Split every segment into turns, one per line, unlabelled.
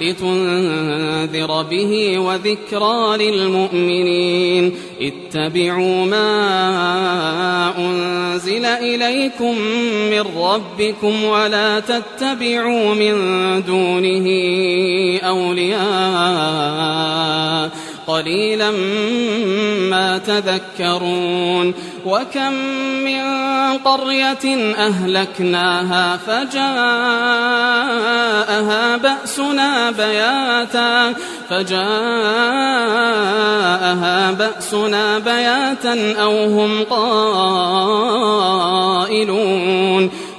لتنذر به وذكرى للمؤمنين. اتبعوا ما أنزل إليكم من ربكم ولا تتبعوا من دونه أولياء. قليلا ما تذكرون. وكم من قرية أهلكناها فجاءها بأسنا بياتا فجاءها بأسنا بياتا أو هم قائلون.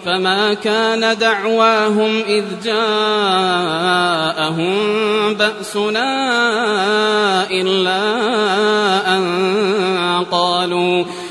فما كان دعواهم إذ جاءهم بأسنا إلا أن قالوا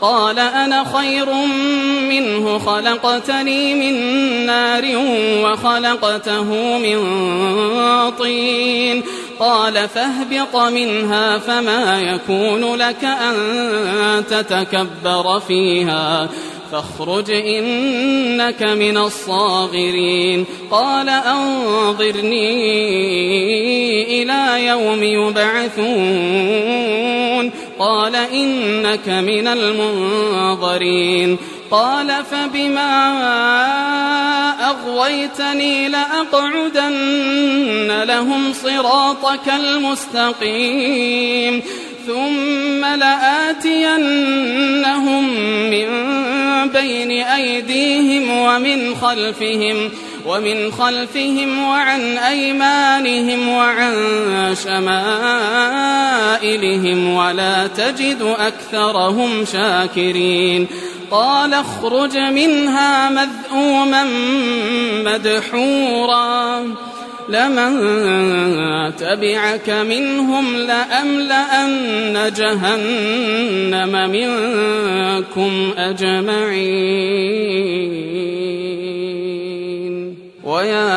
قال أنا خير منه خلقتني من نار وخلقته من طين. قال فاهبط منها فما يكون لك أن تتكبر فيها. فاخرج إنك من الصاغرين. قال أنظرني إلى يوم يبعثون. قال إنك من المنظرين. قال فبما أغويتني لأقعدن لهم صراطك المستقيم. ثم لآتينهم من بين أيديهم ومن خلفهم ومن خلفهم وعن أيمانهم وعن شمائلهم ولا تجد أكثرهم شاكرين. قال اخرج منها مذءوما مدحورا. لمن تبعك منهم لأملأن جهنم منكم أجمعين. ويا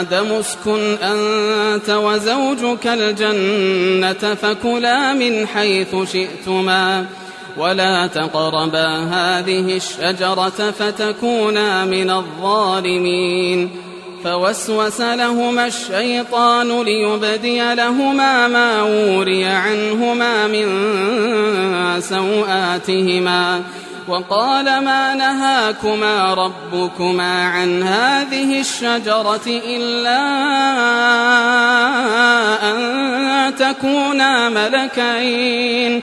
آدم اسكن أنت وزوجك الجنة فكلا من حيث شئتما. ولا تقربا هذه الشجرة فتكونا من الظالمين. فوسوس لهما الشيطان ليبدي لهما ما وري عنهما من سوآتهما. وقال ما نهاكما ربكما عن هذه الشجرة إلا أن تكونا ملكين.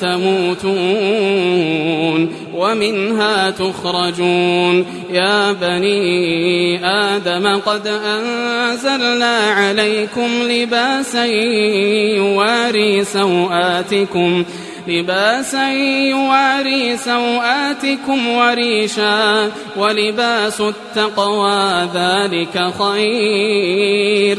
تموتون ومنها تخرجون يا بني آدم قد أنزلنا عليكم لباسا يواري سوآتكم لباسا يواري سوآتكم وريشا ولباس التقوى ذلك خير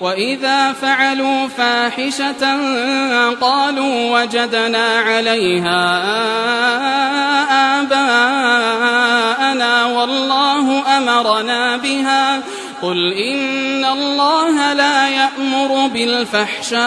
وإذا فعلوا فاحشة قالوا وجدنا عليها آباءنا والله أمرنا بها. قل إن الله لا يأمر بالفحشاء.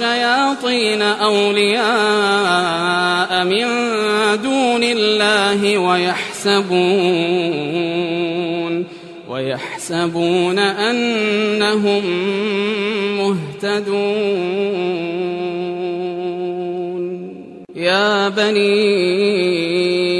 الشياطين أولياء من دون الله ويحسبون ويحسبون أنهم مهتدون. يا بني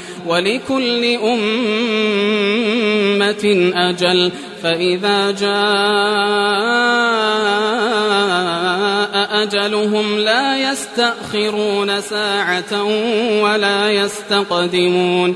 ولكل أمة أجل. فإذا جاء أجلهم لا يستأخرون ساعة ولا يستقدمون.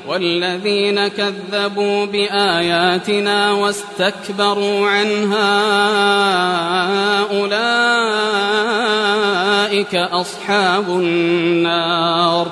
والذين كذبوا بآياتنا واستكبروا عنها أولئك أصحاب النار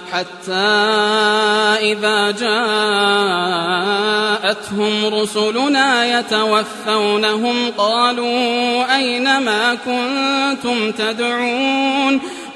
حتى إذا جاءتهم رسلنا يتوفونهم قالوا أين ما كنتم تدعون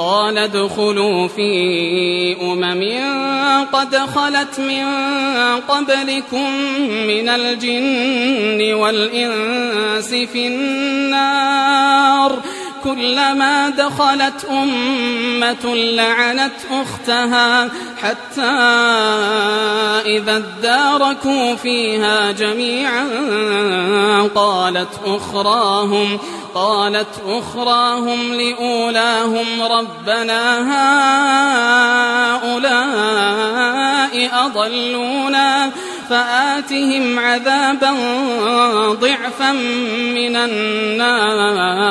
قال ادخلوا في أمم قد خلت من قبلكم من الجن والإنس في النار كلما دخلت أمة لعنت أختها حتى إذا اداركوا فيها جميعا قالت أخراهم قالت أخراهم لأولاهم ربنا هؤلاء أضلونا فآتهم عذابا ضعفا من النار.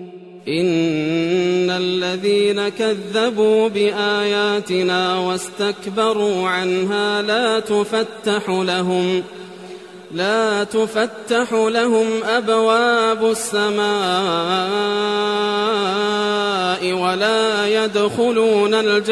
إن الذين كذبوا بآياتنا واستكبروا عنها لا تفتح لهم لا تفتح لهم أبواب السماء ولا يدخلون الجنة.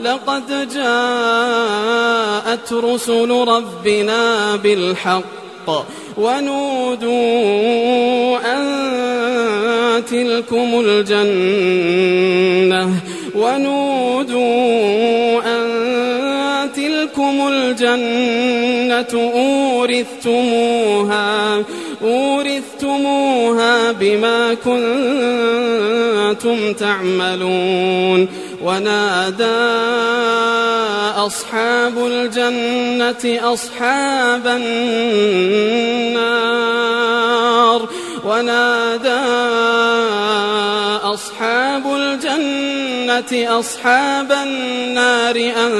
لقد جاءت رسل ربنا بالحق ونودوا أن تلكم الجنة ونودوا أن تلكم الجنة أورثتموها أورثتموها بما كنتم تعملون ونادى أصحاب الجنة أصحاب النار. ونادى أصحاب الجنة أصحاب النار أن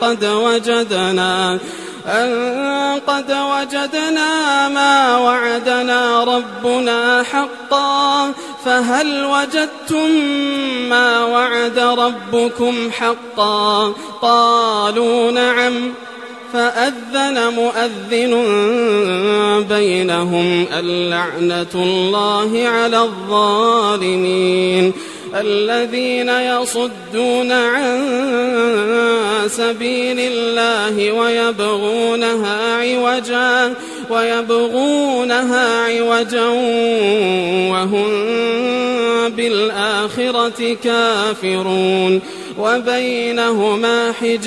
قد وجدنا أن قد وجدنا ما وعدنا ربنا حقا. فهل وجدتم ما وعد ربكم حقا؟ قالوا نعم. فأذن مؤذن بينهم اللعنة الله على الظالمين الذين يصدون عن سبيل الله ويبغونها عوجا. ويبغونها عوجا وهم بالآخرة كافرون وبينهما حجاب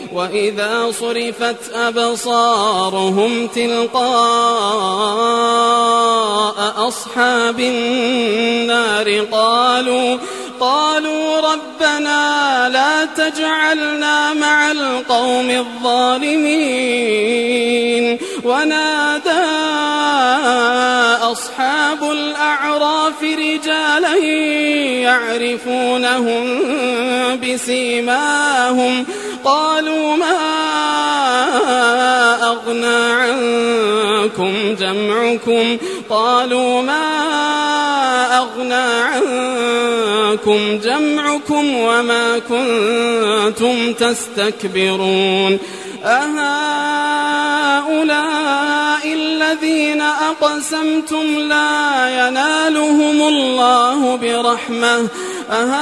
وإذا صرفت أبصارهم تلقاء أصحاب النار قالوا قالوا ربنا لا تجعلنا مع القوم الظالمين ونادى أصحاب الأعراف رجالا يعرفونهم بسيماهم قالوا ما أغنى عنكم جمعكم؟ قالوا ما أغنى عنكم جمعكم وما كنتم تستكبرون؟ أهؤلاء الذين أقسمتم لا ينالهم الله برحمة. أهؤلاء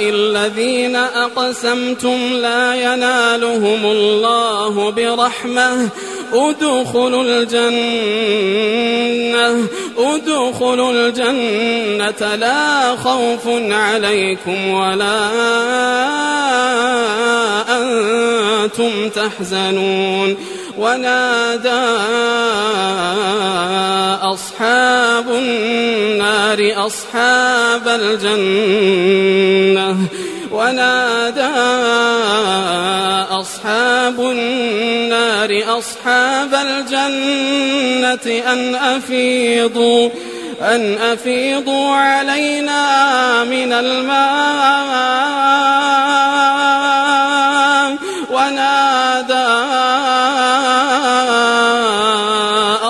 الذين أقسمتم لا ينالهم الله برحمة. ادخلوا الجنة ادخلوا الجنة. لا خوف عليكم ولا أنتم تحزنون. ونادى أصحاب النار أصحاب الجنة ونادى أصحاب النار أصحاب الجنة أن أفيضوا أن أفيضوا علينا من الماء. ونادى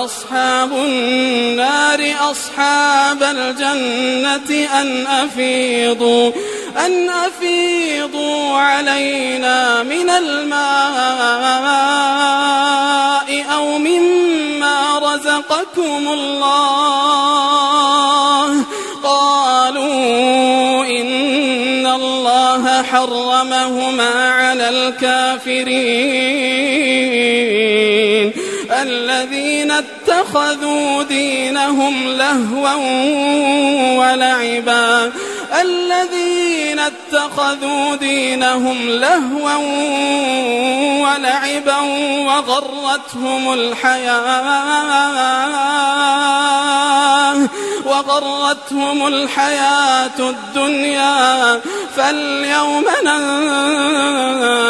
أصحاب النار أصحاب الجنة أن أفيضوا أن أفيضوا علينا من الماء أو مما رزقكم الله. قالوا إن الله حرمهما على الكافرين. الذين اتخذوا دينهم لهوا ولعبا. الذين اتخذوا دينهم لهوا ولعبا وغرتهم الحياة وغرتهم الحياة الدنيا. فاليوم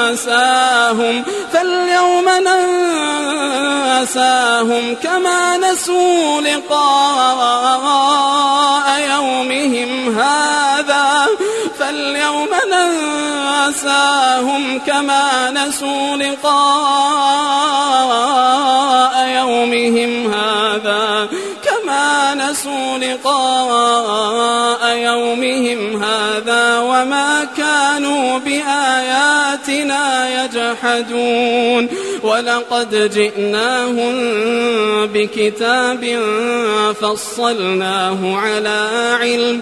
ننساهم فاليوم ننساهم كما نسوا لقاء يومهم هذا. فاليوم ننساهم كما نسوا لقاء يومهم هذا كما نسوا لقاء يومهم هذا وما كانوا بآياتنا يجحدون ولقد جئناهم بكتاب فصلناه على علم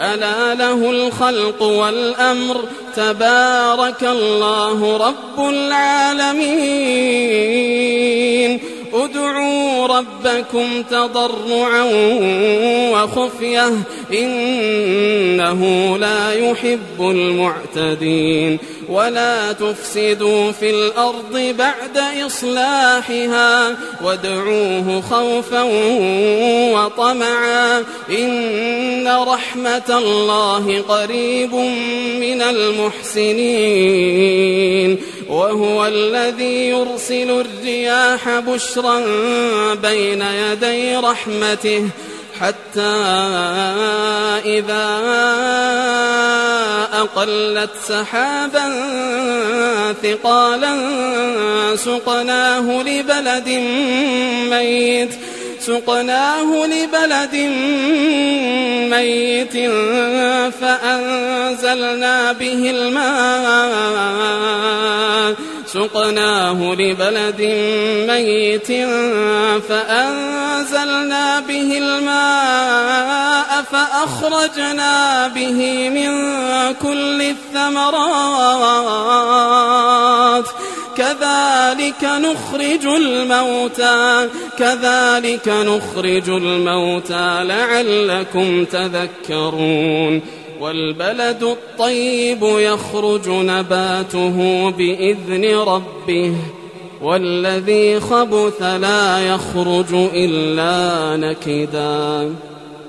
ألا له الخلق والأمر تبارك الله رب العالمين. ادعوا ربكم تضرعا وخفية إنه لا يحب المعتدين. ولا تفسدوا في الأرض بعد إصلاحها وادعوه خوفا وطمعا إن رحمة الله قريب من المحسنين. وهو الذي يرسل الرياح بشرا بين يدي رحمته حتى إذا أقلت سحابا ثقالا سقناه لبلد ميت. سقناه لبلد ميت فأنزلنا به الماء. سقناه لبلد ميت فأنزلنا به الماء فأخرجنا به من كل الثمرات. كذلك نخرج الموتى كذلك نخرج الموتى لعلكم تذكرون. والبلد الطيب يخرج نباته بإذن ربه والذي خبث لا يخرج إلا نكدا.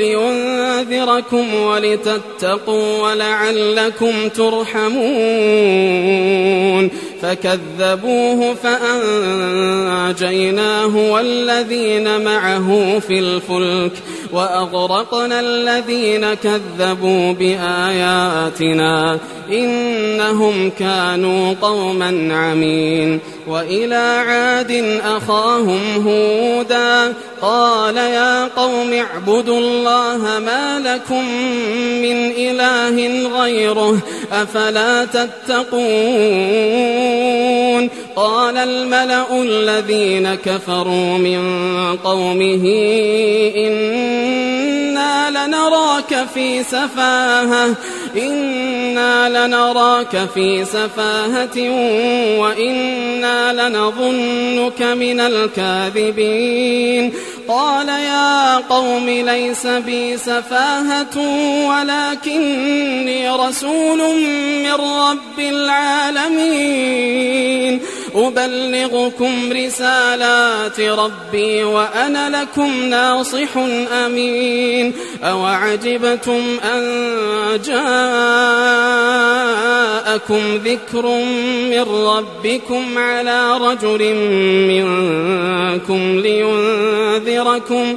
لينذركم ولتتقوا ولعلكم ترحمون فكذبوه فأنجيناه والذين معه في الفلك وأغرقنا الذين كذبوا بآياتنا إنهم كانوا قوما عمين وإلى عاد أخاهم هودا قال يا قوم اعبدوا الله ما لكم من إله غيره أفلا تتقون قال الملأ الذين كفروا من قومه إنا لنراك في سفاهة إنا لنراك في سفاهة وإنا لنظنك من الكاذبين قال يا قوم ليس بي سفاهة ولكني رسول من رب العالمين أبلغكم رسالات ربي وأنا لكم ناصح أمين أوعجبتم أن جاءكم ذكر من ربكم على رجل منكم لينذركم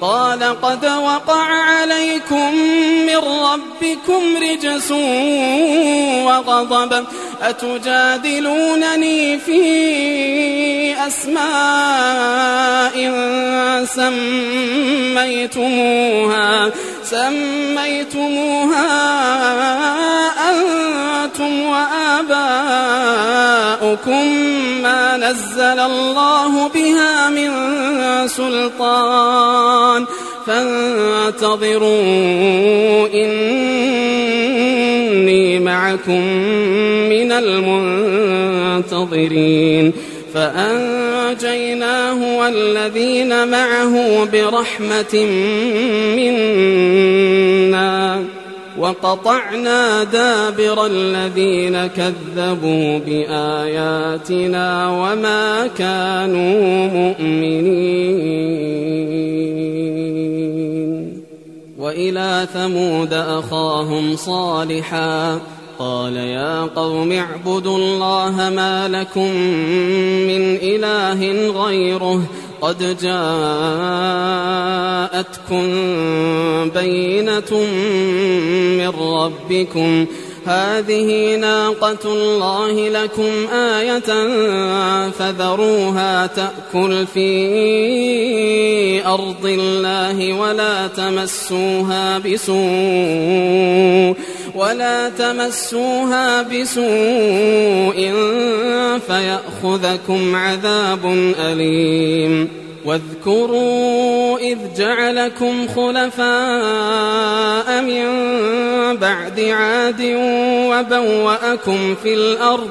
قال قد وقع عليكم من ربكم رجس وغضب أتجادلونني في أسماء سميتموها سميتموها أنتم وآباؤكم ما نزل الله بها من سلطان فانتظروا إني معكم من المنتظرين فأنجيناه والذين معه برحمة منا وقطعنا دابر الذين كذبوا بآياتنا وما كانوا مؤمنين. وإلى ثمود أخاهم صالحا قال يا قوم اعبدوا الله ما لكم من إله غيره قد جاءتكم بينة من ربكم هذه ناقة الله لكم آية فذروها تأكل في أرض الله ولا تمسوها بسوء ولا تمسوها بسوء فيأخذكم عذاب أليم. واذكروا إذ جعلكم خلفاء من بعد عاد وبوأكم في الأرض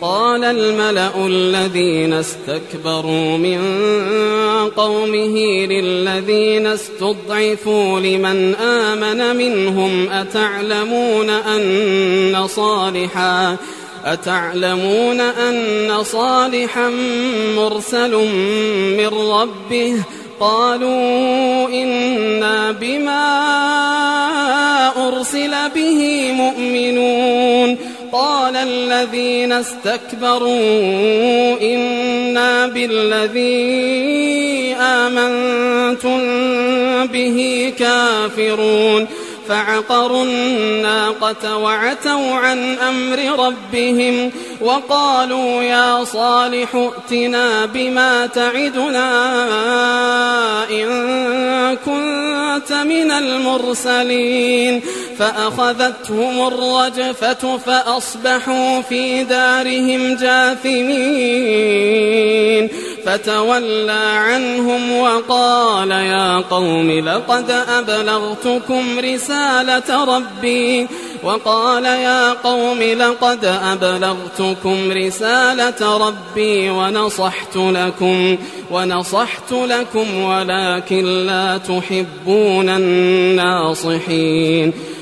قال الملأ الذين استكبروا من قومه للذين استضعفوا لمن آمن منهم أتعلمون أن صالحا أتعلمون أن صالحا مرسل من ربه قالوا إنا بما أرسل به مؤمنون قال الذين استكبروا إنا بالذي آمنتم به كافرون فعقروا الناقة وعتوا عن أمر ربهم وقالوا يا صالح ائتنا بما تعدنا إن كنت من المرسلين فأخذتهم الرجفة فأصبحوا في دارهم جاثمين فتولى عنهم وقال يا قوم لقد أبلغتكم رسالة ربي وقال يا قوم لقد أبلغتكم رسالة ربي ونصحت لكم ونصحت لكم ولكن لا تحبون الناصحين.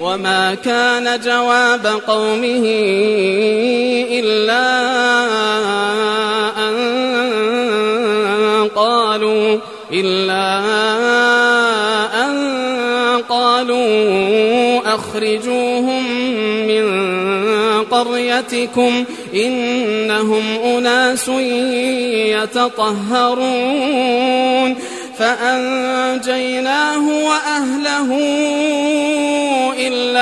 وما كان جواب قومه إلا أن قالوا إلا أن قالوا أخرجوهم من قريتكم إنهم أناس يتطهرون فأنجيناه وأهله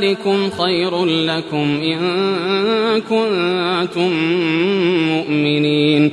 ذلكم خير لكم إن كنتم مؤمنين.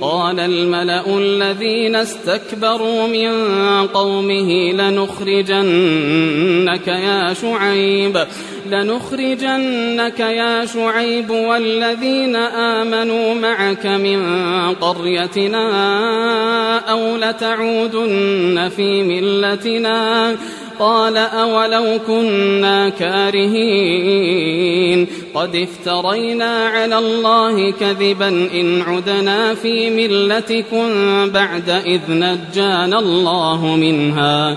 قال الملأ الذين استكبروا من قومه لنخرجنك يا شعيب لنخرجنك يا شعيب والذين آمنوا معك من قريتنا أو لتعودن في ملتنا قال أولو كنا كارهين قد افترينا على الله كذبا إن عدنا في ملتكم بعد إذ نجانا الله منها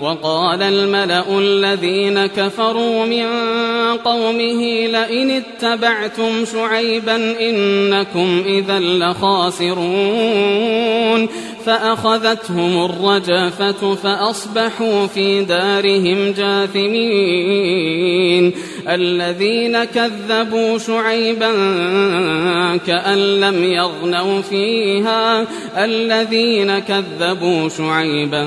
وقال الملأ الذين كفروا من قومه لئن اتبعتم شعيبا إنكم إذا لخاسرون فأخذتهم الرجافة فأصبحوا في دارهم جاثمين. الذين كذبوا شعيبا كأن لم يغنوا فيها. الذين كذبوا شعيبا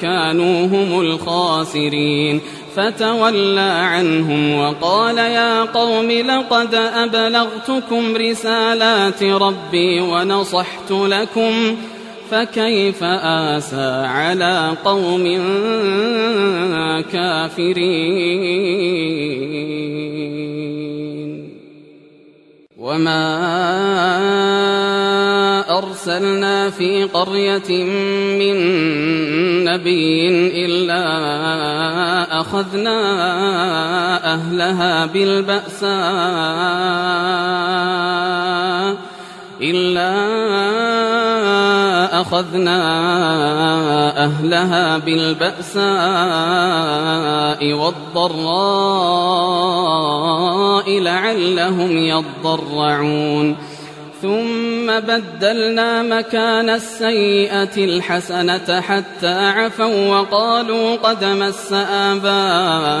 كانوا هم الخاسرين. فتولى عنهم وقال يا قوم لقد أبلغتكم رسالات ربي ونصحت لكم فكيف آسى على قوم كافرين وما أرسلنا في قرية من نبي إلا أخذنا أهلها بالبأساء إلا أخذنا أهلها بالبأساء والضراء لعلهم يضرعون. ثم بدلنا مكان السيئة الحسنة حتى عفوا وقالوا قد مس آباءنا.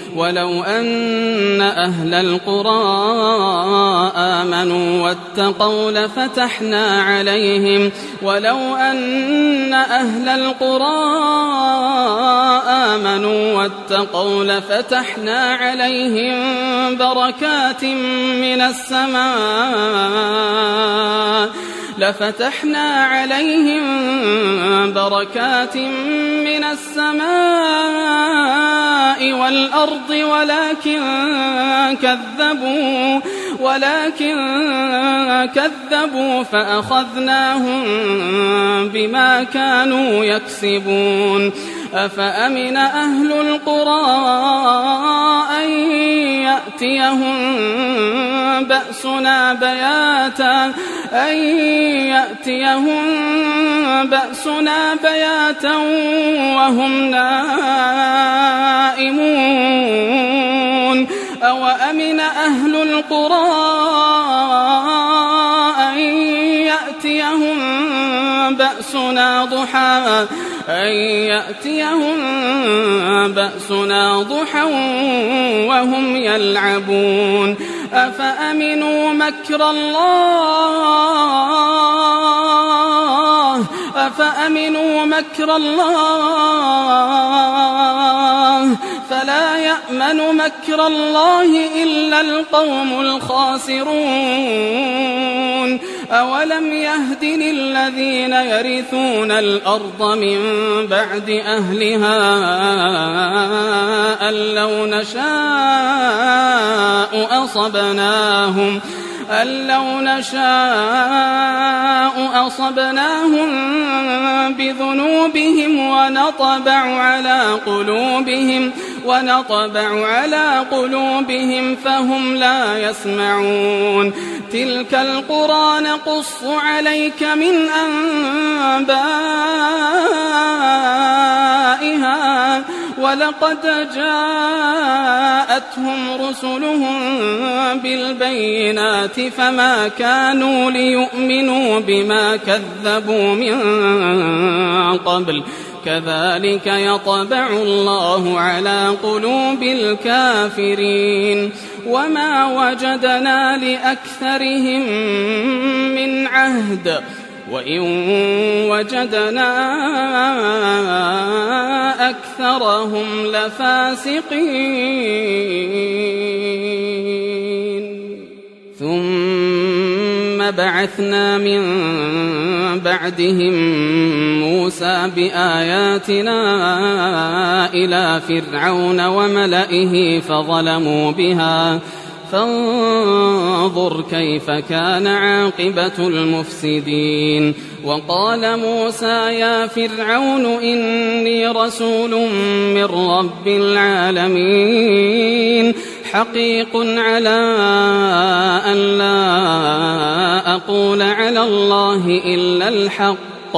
ولو أن أهل القرى آمنوا واتقوا لفتحنا عليهم. ولو أن أهل القرى آمنوا واتقوا لفتحنا عليهم بركات من السماء. لفتحنا عليهم بركات من السماء والأرض ولكن كذبوا ولكن كذبوا فأخذناهم بما كانوا يكسبون. أفأمن أهل القرى أن يأتيهم بأسنا بياتا أن يأتيهم بأسنا بياتا وهم نائمون أوأمن أهل القرى بأسنا ضحى. أن يأتيهم بأسنا ضحى وهم يلعبون. أفأمنوا مكر الله؟ أفأمنوا مكر الله. فلا يأمن مكر الله إلا القوم الخاسرون. أولم يهد للذين يرثون الأرض من بعد أهلها أن لو نشاء أصبناهم أن لو نشاء أصبناهم بذنوبهم ونطبع على قلوبهم ونطبع على قلوبهم فهم لا يسمعون. تلك القرى نقص عليك من أنبائها. ولقد جاءتهم رسلهم بالبينات فما كانوا ليؤمنوا بما كذبوا من قبل. كذلك يطبع الله على قلوب الكافرين. وما وجدنا لأكثرهم من عهد. وإن وجدنا أكثرهم لفاسقين. ثم بعثنا من بعدهم موسى بآياتنا إلى فرعون وملئه فظلموا بها. فانظر كيف كان عاقبة المفسدين. وقال موسى يا فرعون إني رسول من رب العالمين. حقيق على أن لا أقول على الله إلا الحق.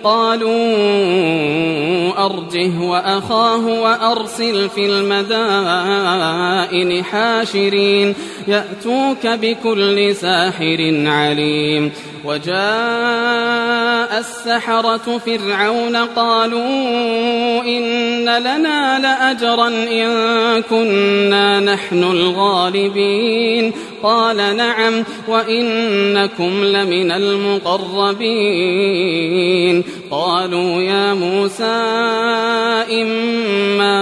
قالوا أرجه وأخاه وأرسل في المدائن حاشرين يأتوك بكل ساحر عليم وجاء السحرة فرعون قالوا إن لنا لأجرا إن كنا نحن الغالبين قال نعم وإنكم لمن المقربين قالوا يا موسى إما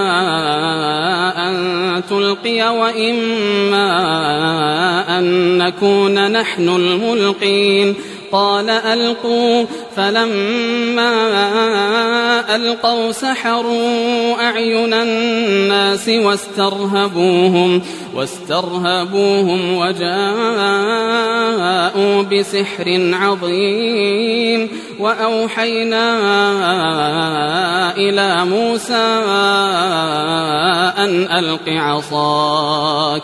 أن تلقي وإما أن نكون نحن الملقين قال ألقوا فلما ألقوا سحروا أعين الناس واسترهبوهم واسترهبوهم وجاءوا بسحر عظيم وأوحينا إلى موسى أن ألق عصاك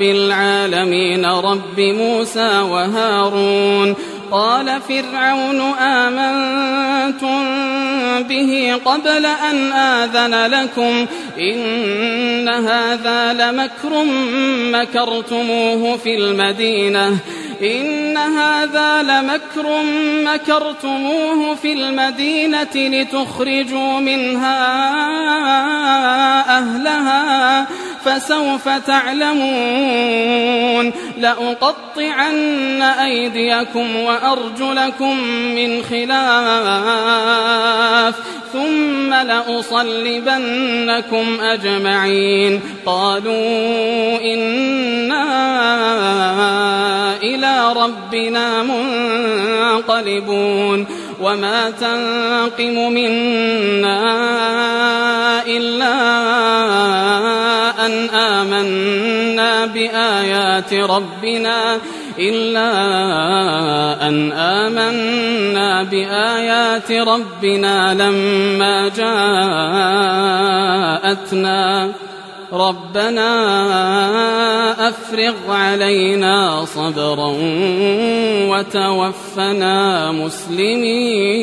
العالمين رب موسى وهارون قال فرعون آمنتم به قبل أن آذن لكم إن هذا لمكر مكرتموه في المدينة إن هذا لمكر مكرتموه في المدينة لتخرجوا منها أهلها فسوف تعلمون لأقطعن أيديكم وأرجلكم من خلاف ثم لأصلبنكم أجمعين. قالوا إنا إلى ربنا منقلبون. وما تنقم منا إلا بآيات ربنا إلا أن آمنا بآيات ربنا لما جاءتنا. ربنا أفرغ علينا صبرا وتوفنا مسلمين.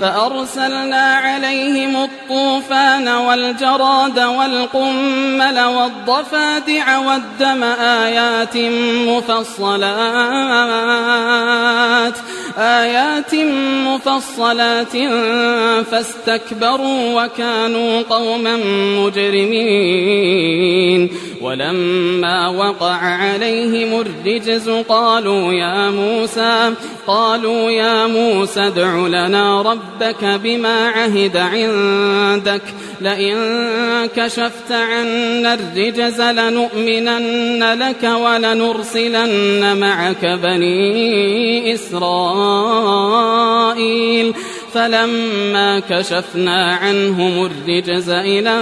فأرسلنا عليهم الطوفان والجراد والقمل والضفادع والدم آيات مفصلات آيات مفصلات فاستكبروا وكانوا قوما مجرمين. ولما وقع عليهم الرجز قالوا يا موسى قالوا يا موسى ادع لنا ربك بما عهد عندك. لئن كشفت عنا الرجز لنؤمنن لك ولنرسلن معك بني إسرائيل. فلما كشفنا عنهم الرجز إلى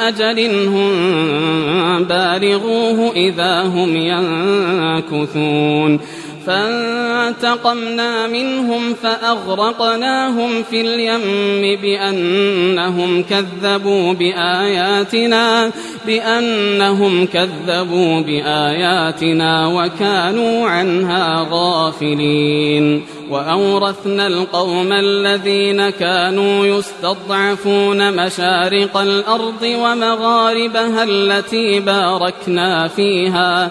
أجل هم بالغوه إذا هم ينكثون. فانتقمنا منهم فأغرقناهم في اليم بأنهم كذبوا بآياتنا بأنهم كذبوا بآياتنا وكانوا عنها غافلين. وأورثنا القوم الذين كانوا يستضعفون مشارق الأرض ومغاربها التي باركنا فيها.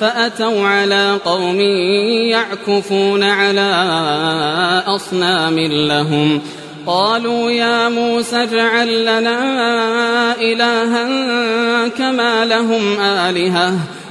فأتوا على قوم يعكفون على أصنام لهم. قالوا يا موسى اجعل لنا إلها كما لهم آلهة.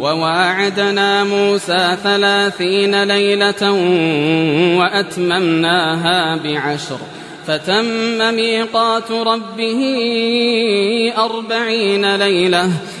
وواعدنا موسى ثلاثين ليلة وأتممناها بعشر فتم ميقات ربه أربعين ليلة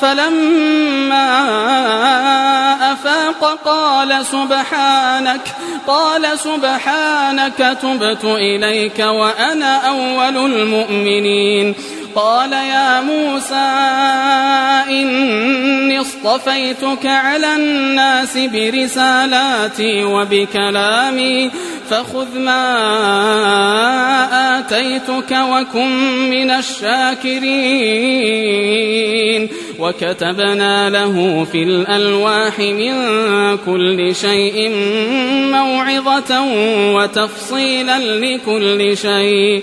فلما أفاق قال سبحانك قال سبحانك تبت إليك وأنا أول المؤمنين. قال يا موسى إني اصطفيتك على الناس برسالاتي وبكلامي فخذ ما آتيتك وكن من الشاكرين. وكتبنا له في الألواح من كل شيء موعظة وتفصيلا لكل شيء.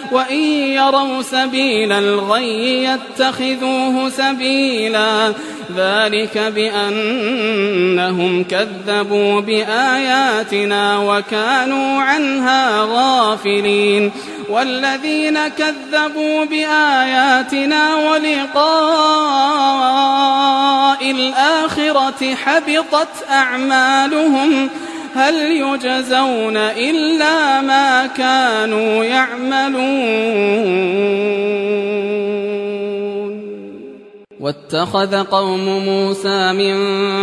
وإن يروا سبيل الغي يتخذوه سبيلا. ذلك بأنهم كذبوا بآياتنا وكانوا عنها غافلين. والذين كذبوا بآياتنا ولقاء الآخرة حبطت أعمالهم هل يجزون إلا ما كانوا يعملون؟ واتخذ قوم موسى من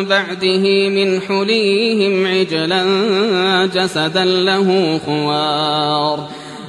بعده من حليهم عجلا جسدا له خوار.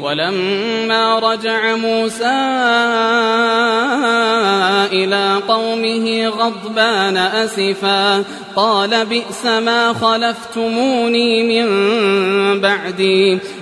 ولما رجع موسى إلى قومه غضبان أسفا قال بئس ما خلفتموني من بعدي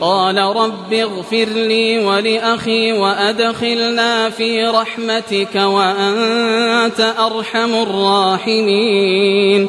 قال رب اغفر لي ولأخي وأدخلنا في رحمتك وأنت أرحم الراحمين.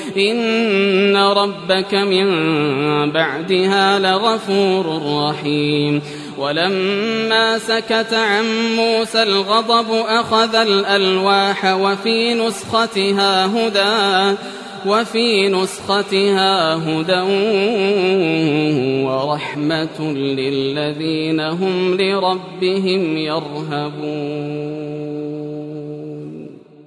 إن ربك من بعدها لغفور رحيم ولما سكت عن موسى الغضب أخذ الألواح وفي نسختها هدى وفي نسختها هدى ورحمة للذين هم لربهم يرهبون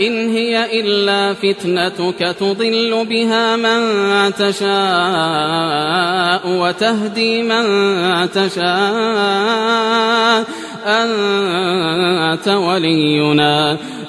إن هي إلا فتنتك تضل بها من تشاء وتهدي من تشاء. أنت ولينا.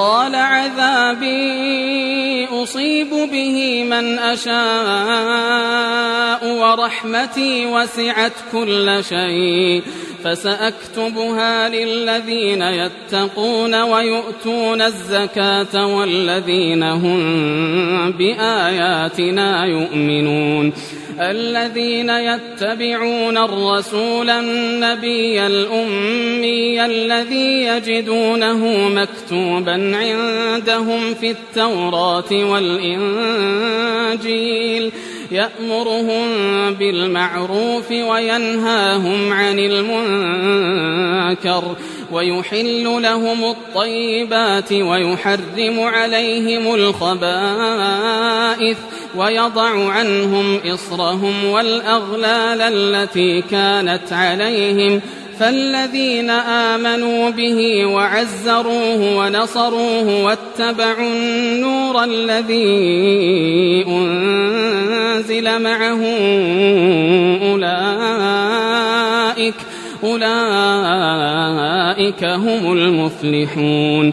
قال عذابي أصيب به من أشاء ورحمتي وسعت كل شيء فسأكتبها للذين يتقون ويؤتون الزكاة والذين هم بآياتنا يؤمنون الذين يتبعون الرسول النبي الأمي الذي يجدونه مكتوبا عندهم في التوراة والإنجيل يأمرهم بالمعروف وينهاهم عن المنكر ويحل لهم الطيبات ويحرم عليهم الخبائث ويضع عنهم إصرهم والأغلال التي كانت عليهم فالذين آمنوا به وعزروه ونصروه واتبعوا النور الذي أنزل معه أولئك أولئك هم المفلحون.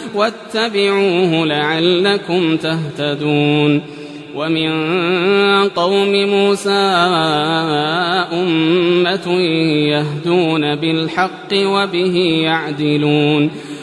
واتبعوه لعلكم تهتدون. ومن قوم موسى أمة يهدون بالحق وبه يعدلون.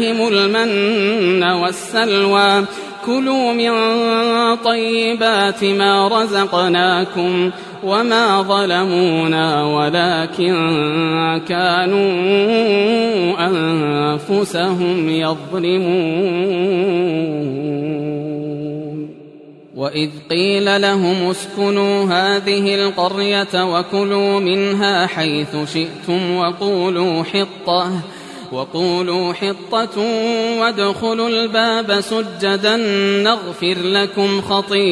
المن والسلوى. كلوا من طيبات ما رزقناكم وما ظلمونا ولكن كانوا أنفسهم يظلمون. وإذ قيل لهم اسكنوا هذه القرية وكلوا منها حيث شئتم وقولوا حطة. وقولوا حطة وادخلوا الباب سجدا نغفر لكم خطيئاتكم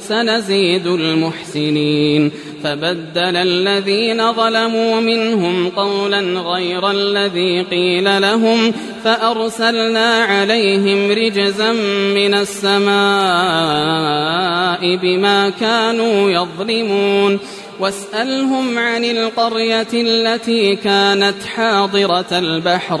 سنزيد المحسنين فبدل الذين ظلموا منهم قولا غير الذي قيل لهم فأرسلنا عليهم رجزا من السماء بما كانوا يظلمون واسألهم عن القرية التي كانت حاضرة البحر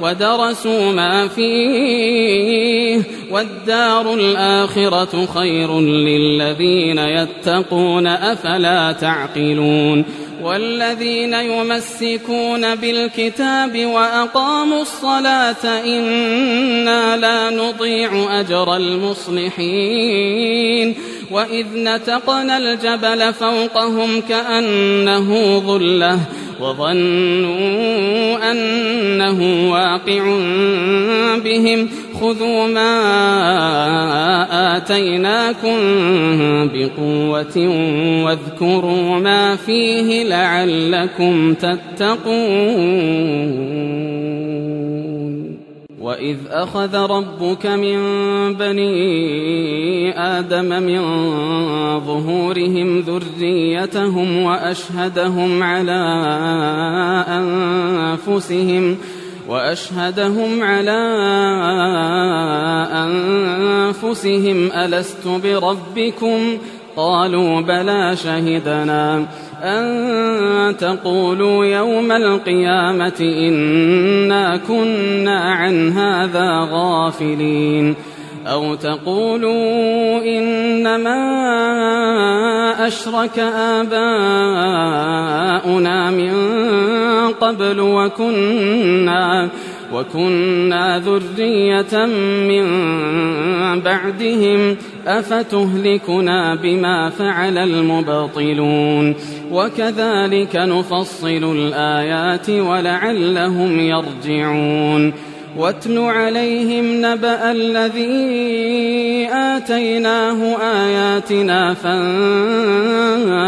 ودرسوا ما فيه والدار الآخرة خير للذين يتقون أفلا تعقلون والذين يمسكون بالكتاب وأقاموا الصلاة إنا لا نضيع أجر المصلحين وإذ نتقنا الجبل فوقهم كأنه ظلة وظنوا أنه واقع بهم خذوا ما آتيناكم بقوة واذكروا ما فيه لعلكم تتقون وإذ أخذ ربك من بني آدم من ظهورهم ذريتهم وأشهدهم على أنفسهم وأشهدهم على أنفسهم ألست بربكم؟ قالوا بلى شهدنا أن تقولوا يوم القيامة إنا كنا عن هذا غافلين أو تقولوا إنما أشرك آباؤنا من قبل وكنا وكنا ذرية من بعدهم أفتهلكنا بما فعل المبطلون؟ وكذلك نفصل الآيات ولعلهم يرجعون. واتل عليهم نبأ الذي آتيناه آياتنا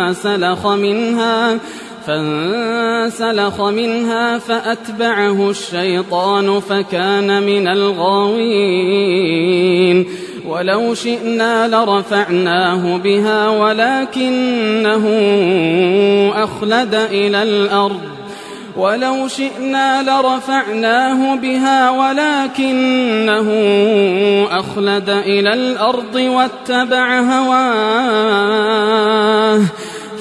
فانسلخ منها. فانسلخ منها فأتبعه الشيطان فكان من الغاوين. ولو شئنا لرفعناه بها ولكنه أخلد إلى الأرض. ولو شئنا لرفعناه بها ولكنه أخلد إلى الأرض واتبع هواه.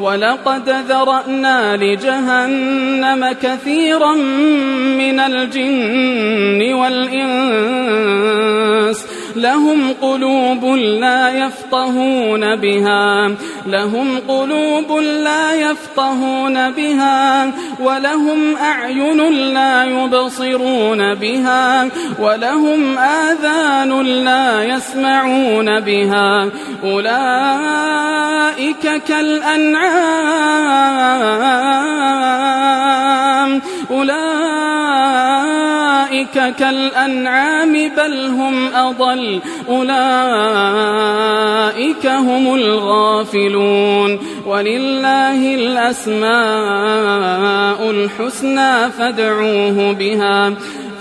ولقد ذرأنا لجهنم كثيرا من الجن والإنس لهم قلوب لا يفقهون بها. لهم قلوب لا يفقهون بها. ولهم أعين لا يبصرون بها. ولهم آذان لا يسمعون بها. أولئك كالأنعام. أولئك كالأنعام بل هم أضل. أولئك هم الغافلون. ولله الأسماء الحسنى فادعوه بها.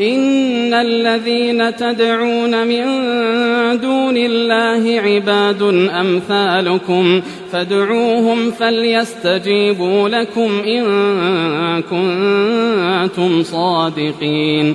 إن الذين تدعون من دون الله عباد أمثالكم فادعوهم فليستجيبوا لكم إن كنتم صادقين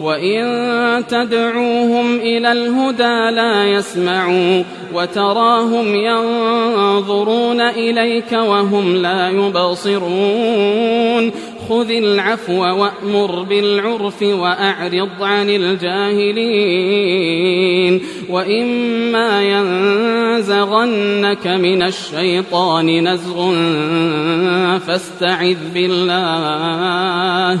وإن تدعوهم إلى الهدى لا يسمعوا وتراهم ينظرون إليك وهم لا يبصرون خذ العفو وأمر بالعرف وأعرض عن الجاهلين وإما ينزغنك من الشيطان نزغ فاستعذ بالله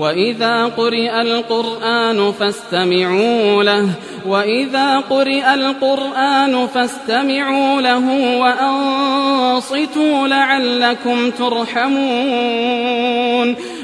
وإذا قرئ القرآن فاستمعوا له وإذا قرئ القرآن فاستمعوا له وأنصتوا لعلكم ترحمون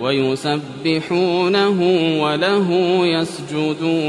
ويسبحونه وله يسجدون.